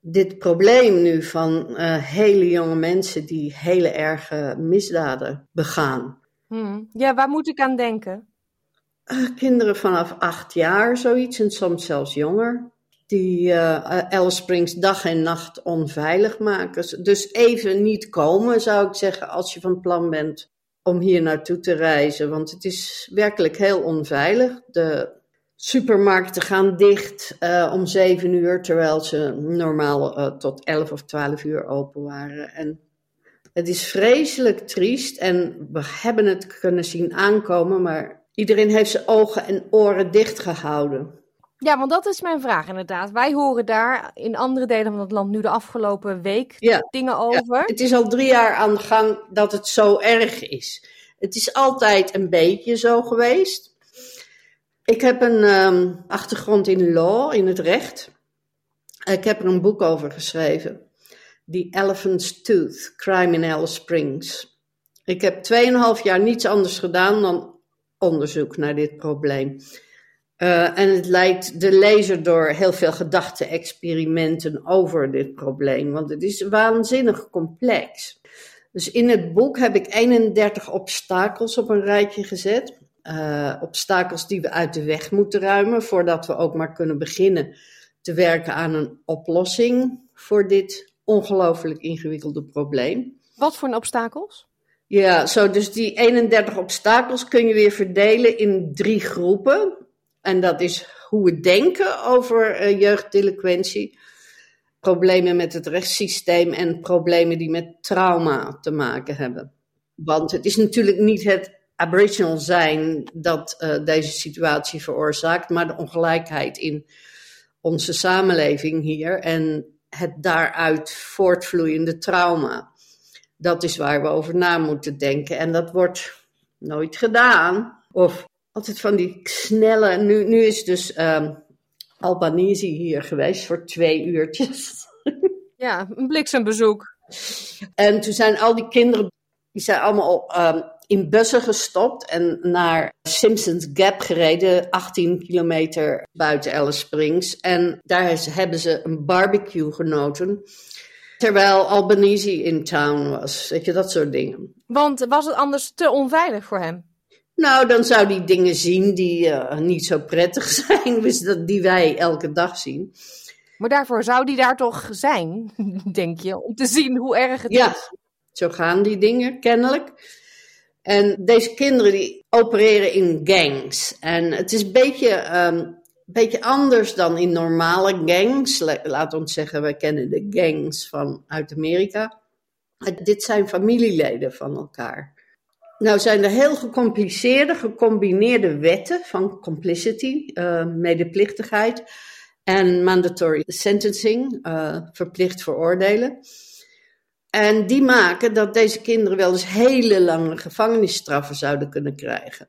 Y: dit probleem nu van hele jonge mensen die hele erge misdaden begaan.
A: Hmm. Ja, waar moet ik aan denken?
Y: Uh, kinderen vanaf acht jaar, zoiets, en soms zelfs jonger. Die uh, Alice Springs dag en nacht onveilig maken. Dus even niet komen, zou ik zeggen, als je van plan bent om hier naartoe te reizen. Want het is werkelijk heel onveilig. De supermarkten gaan dicht uh, om zeven uur, terwijl ze normaal tot elf of twaalf uur open waren. En het is vreselijk triest en we hebben het kunnen zien aankomen, maar Iedereen heeft zijn ogen en oren dicht gehouden.
A: Ja, want dat is mijn vraag inderdaad. Wij horen daar in andere delen van het land nu de afgelopen week
Y: ja,
A: dingen over.
Y: Ja, het is al drie jaar aan de gang dat het zo erg is. Het is altijd een beetje zo geweest. Ik heb een um, achtergrond in law, in het recht. Ik heb er een boek over geschreven. The Elephant's Tooth, Crime in Alice Springs. Ik heb 2,5 jaar niets anders gedaan dan onderzoek naar dit probleem. Uh, en het leidt de lezer door heel veel gedachte-experimenten over dit probleem, want het is waanzinnig complex. Dus in het boek heb ik 31 obstakels op een rijtje gezet. Uh, obstakels die we uit de weg moeten ruimen voordat we ook maar kunnen beginnen te werken aan een oplossing voor dit ongelooflijk ingewikkelde probleem.
A: Wat voor obstakels?
Y: Ja, zo dus die 31 obstakels kun je weer verdelen in drie groepen. En dat is hoe we denken over uh, problemen met het rechtssysteem en problemen die met trauma te maken hebben. Want het is natuurlijk niet het aboriginal zijn dat uh, deze situatie veroorzaakt, maar de ongelijkheid in onze samenleving hier en het daaruit voortvloeiende trauma. Dat is waar we over na moeten denken. En dat wordt nooit gedaan. Of altijd van die snelle. Nu, nu is dus um, Albanese hier geweest voor twee uurtjes.
A: Ja, een bliksembezoek.
Y: En toen zijn al die kinderen. Die zijn allemaal um, in bussen gestopt en naar Simpsons Gap gereden, 18 kilometer buiten Alice Springs. En daar hebben ze een barbecue genoten. Terwijl Albanese in town was. Weet je, dat soort dingen.
A: Want was het anders te onveilig voor hem?
Y: Nou, dan zou hij dingen zien die uh, niet zo prettig zijn, dus die wij elke dag zien.
A: Maar daarvoor zou die daar toch zijn, denk je, om te zien hoe erg het
Y: ja,
A: is?
Y: zo gaan die dingen kennelijk. En deze kinderen die opereren in gangs. En het is een beetje um, beetje anders dan in normale gangs. Laat ons zeggen, we kennen de gangs van uit Amerika. Dit zijn familieleden van elkaar. Nou zijn er heel gecompliceerde, gecombineerde wetten van complicity, uh, medeplichtigheid en mandatory sentencing, uh, verplicht veroordelen. En die maken dat deze kinderen wel eens hele lange gevangenisstraffen zouden kunnen krijgen.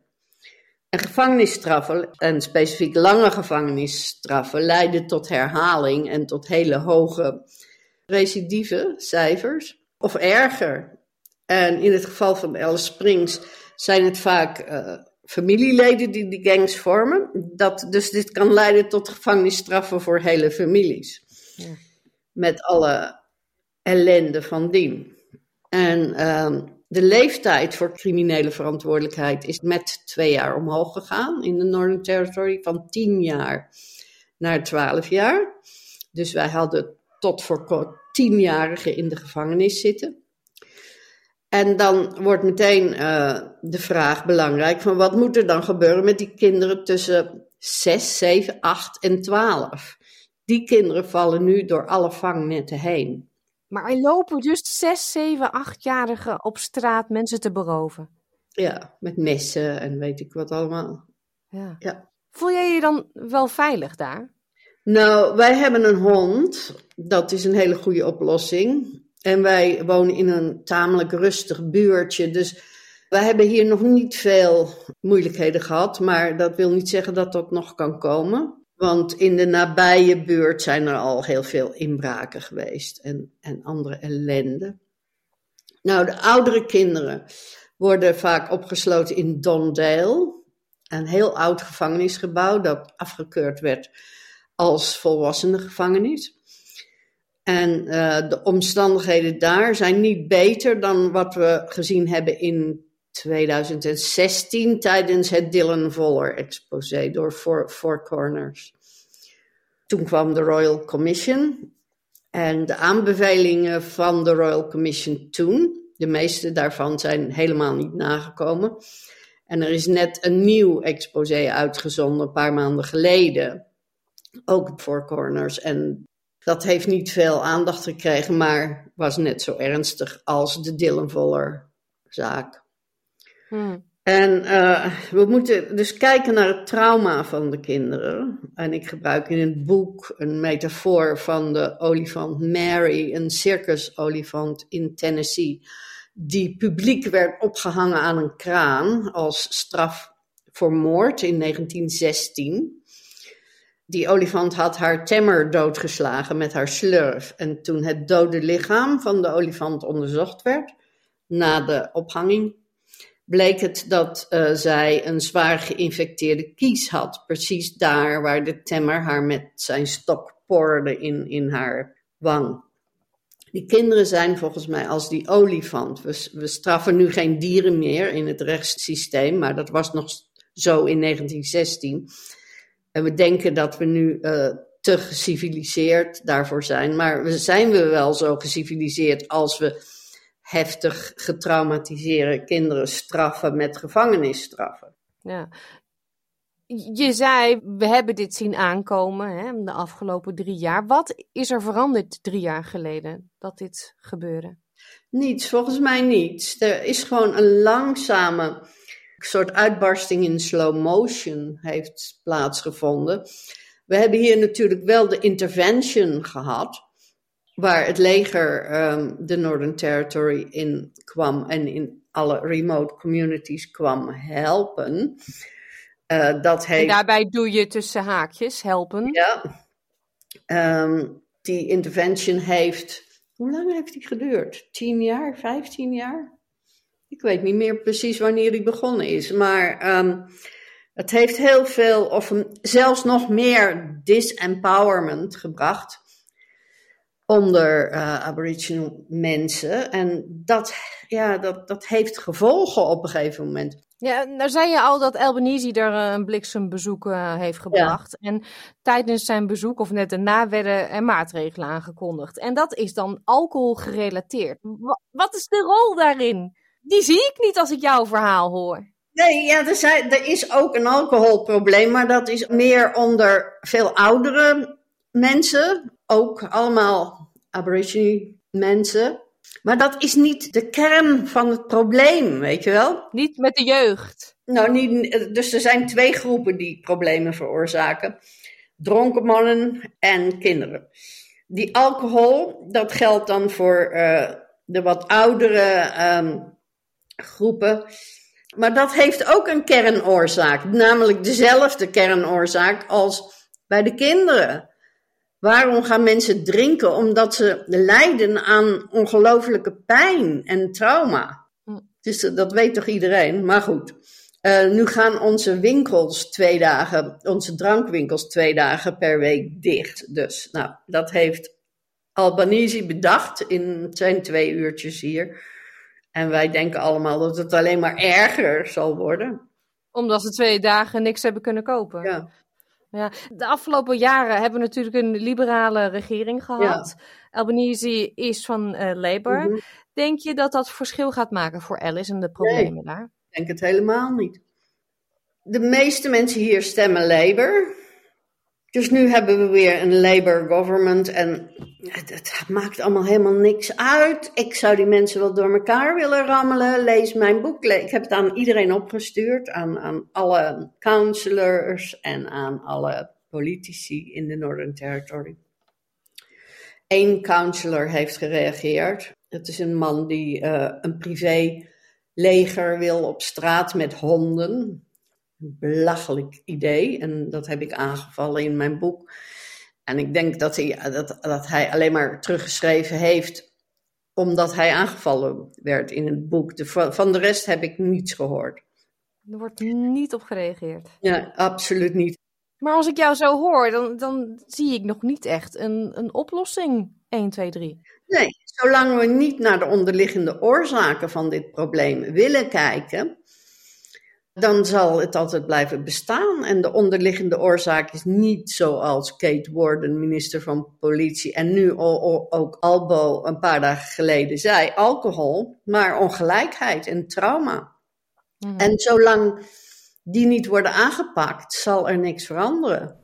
Y: En gevangenisstraffen, en specifiek lange gevangenisstraffen, leiden tot herhaling en tot hele hoge recidieve cijfers. Of erger. En in het geval van Alice Springs zijn het vaak uh, familieleden die die gangs vormen. Dat, dus dit kan leiden tot gevangenisstraffen voor hele families. Ja. Met alle ellende van dien. En uh, de leeftijd voor criminele verantwoordelijkheid is met twee jaar omhoog gegaan in de Northern Territory, van tien jaar naar twaalf jaar. Dus wij hadden tot voor tienjarigen in de gevangenis zitten. En dan wordt meteen uh, de vraag belangrijk van wat moet er dan gebeuren met die kinderen tussen 6, 7, 8 en 12? Die kinderen vallen nu door alle vangnetten heen.
A: Maar er lopen dus 6, 7, 8-jarigen op straat mensen te beroven.
Y: Ja, met messen en weet ik wat allemaal.
A: Ja. ja. Voel jij je dan wel veilig daar?
Y: Nou, wij hebben een hond. Dat is een hele goede oplossing. En wij wonen in een tamelijk rustig buurtje. Dus wij hebben hier nog niet veel moeilijkheden gehad. Maar dat wil niet zeggen dat dat nog kan komen. Want in de nabije buurt zijn er al heel veel inbraken geweest en, en andere ellende. Nou, de oudere kinderen worden vaak opgesloten in Dondale, een heel oud gevangenisgebouw dat afgekeurd werd als volwassenengevangenis. En uh, de omstandigheden daar zijn niet beter dan wat we gezien hebben in 2016 tijdens het Dylan Voller exposé door Four, Corners. Toen kwam de Royal Commission en de aanbevelingen van de Royal Commission toen, de meeste daarvan zijn helemaal niet nagekomen. En er is net een nieuw exposé uitgezonden een paar maanden geleden, ook Four Corners. En dat heeft niet veel aandacht gekregen, maar was net zo ernstig als de Dylan Voller zaak. Hmm. En uh, we moeten dus kijken naar het trauma van de kinderen. En ik gebruik in het boek een metafoor van de olifant Mary, een circusolifant in Tennessee, die publiek werd opgehangen aan een kraan als straf voor moord in 1916. Die olifant had haar temmer doodgeslagen met haar slurf. En toen het dode lichaam van de olifant onderzocht werd, na de ophanging, bleek het dat uh, zij een zwaar geïnfecteerde kies had. Precies daar waar de temmer haar met zijn stok porde in, in haar wang. Die kinderen zijn volgens mij als die olifant. We, we straffen nu geen dieren meer in het rechtssysteem, maar dat was nog zo in 1916. En we denken dat we nu uh, te geciviliseerd daarvoor zijn. Maar zijn we wel zo geciviliseerd als we heftig getraumatiseerde kinderen straffen met gevangenisstraffen.
A: Ja. Je zei, we hebben dit zien aankomen hè, de afgelopen drie jaar. Wat is er veranderd drie jaar geleden dat dit gebeurde?
Y: Niets, volgens mij niets. Er is gewoon een langzame soort uitbarsting in slow motion heeft plaatsgevonden. We hebben hier natuurlijk wel de intervention gehad waar het leger um, de Northern Territory in kwam en in alle remote communities kwam helpen. Uh, dat heeft...
A: En daarbij doe je tussen haakjes helpen.
Y: Ja. Um, die intervention heeft. Hoe lang heeft die geduurd? 10 jaar, 15 jaar? Ik weet niet meer precies wanneer die begonnen is. Maar um, het heeft heel veel, of zelfs nog meer disempowerment gebracht onder uh, Aboriginal mensen. En dat, ja, dat, dat heeft gevolgen op een gegeven moment.
A: Ja, nou zei je al dat Albanese er uh, een bliksembezoek uh, heeft gebracht. Ja. En tijdens zijn bezoek, of net daarna, werden er maatregelen aangekondigd. En dat is dan alcohol gerelateerd. Wat, wat is de rol daarin? Die zie ik niet als ik jouw verhaal hoor.
Y: Nee, ja, er, zijn, er is ook een alcoholprobleem, maar dat is meer onder veel oudere mensen. Ook allemaal Aborigine mensen. Maar dat is niet de kern van het probleem, weet je wel?
A: Niet met de jeugd.
Y: Nou, niet, dus er zijn twee groepen die problemen veroorzaken: dronken mannen en kinderen. Die alcohol, dat geldt dan voor uh, de wat oudere um, groepen. Maar dat heeft ook een kernoorzaak, namelijk dezelfde kernoorzaak als bij de kinderen. Waarom gaan mensen drinken? Omdat ze lijden aan ongelofelijke pijn en trauma. Dus dat weet toch iedereen? Maar goed. Uh, nu gaan onze winkels twee dagen, onze drankwinkels twee dagen per week dicht. Dus nou, dat heeft Albanese bedacht in zijn twee uurtjes hier. En wij denken allemaal dat het alleen maar erger zal worden.
A: Omdat ze twee dagen niks hebben kunnen kopen.
Y: Ja.
A: Ja, de afgelopen jaren hebben we natuurlijk een liberale regering gehad. Ja. Albanese is van uh, Labour. Mm -hmm. Denk je dat dat verschil gaat maken voor Alice en de problemen
Y: nee,
A: daar?
Y: Ik denk het helemaal niet. De meeste mensen hier stemmen Labour. Dus nu hebben we weer een Labour government en het maakt allemaal helemaal niks uit. Ik zou die mensen wel door elkaar willen rammelen. Lees mijn boek. Ik heb het aan iedereen opgestuurd, aan, aan alle counselors en aan alle politici in de Northern Territory. Eén counselor heeft gereageerd. Het is een man die uh, een privé leger wil op straat met honden belachelijk idee. En dat heb ik aangevallen in mijn boek. En ik denk dat hij, dat, dat hij alleen maar teruggeschreven heeft omdat hij aangevallen werd in het boek. De, van de rest heb ik niets gehoord.
A: Er wordt niet op gereageerd.
Y: Ja, absoluut niet.
A: Maar als ik jou zo hoor, dan, dan zie ik nog niet echt een, een oplossing. 1, 2, 3.
Y: Nee, zolang we niet naar de onderliggende oorzaken van dit probleem willen kijken, dan zal het altijd blijven bestaan. En de onderliggende oorzaak is niet zoals Kate Warden, minister van Politie, en nu ook Albo een paar dagen geleden zei, alcohol, maar ongelijkheid en trauma. Mm. En zolang die niet worden aangepakt, zal er niks veranderen.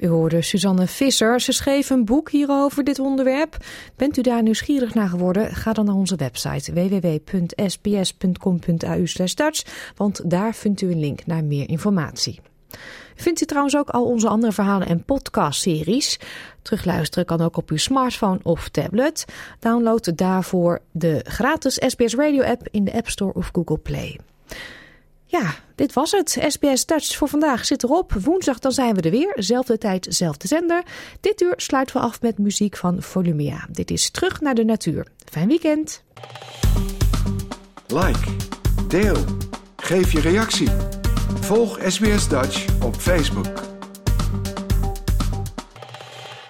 A: U hoorde Suzanne Visser. Ze schreef een boek hierover, dit onderwerp. Bent u daar nieuwsgierig naar geworden? Ga dan naar onze website www.sbs.com.au Dutch, want daar vindt u een link naar meer informatie. Vindt u trouwens ook al onze andere verhalen en podcastseries? Terugluisteren kan ook op uw smartphone of tablet. Download daarvoor de gratis SBS Radio app in de App Store of Google Play. Ja, dit was het. SBS Dutch voor vandaag zit erop. Woensdag dan zijn we er weer. Zelfde tijd, zelfde zender. Dit uur sluiten we af met muziek van Volumia. Dit is Terug naar de Natuur. Fijn weekend.
Z: Like, deel, geef je reactie. Volg SBS Dutch op Facebook.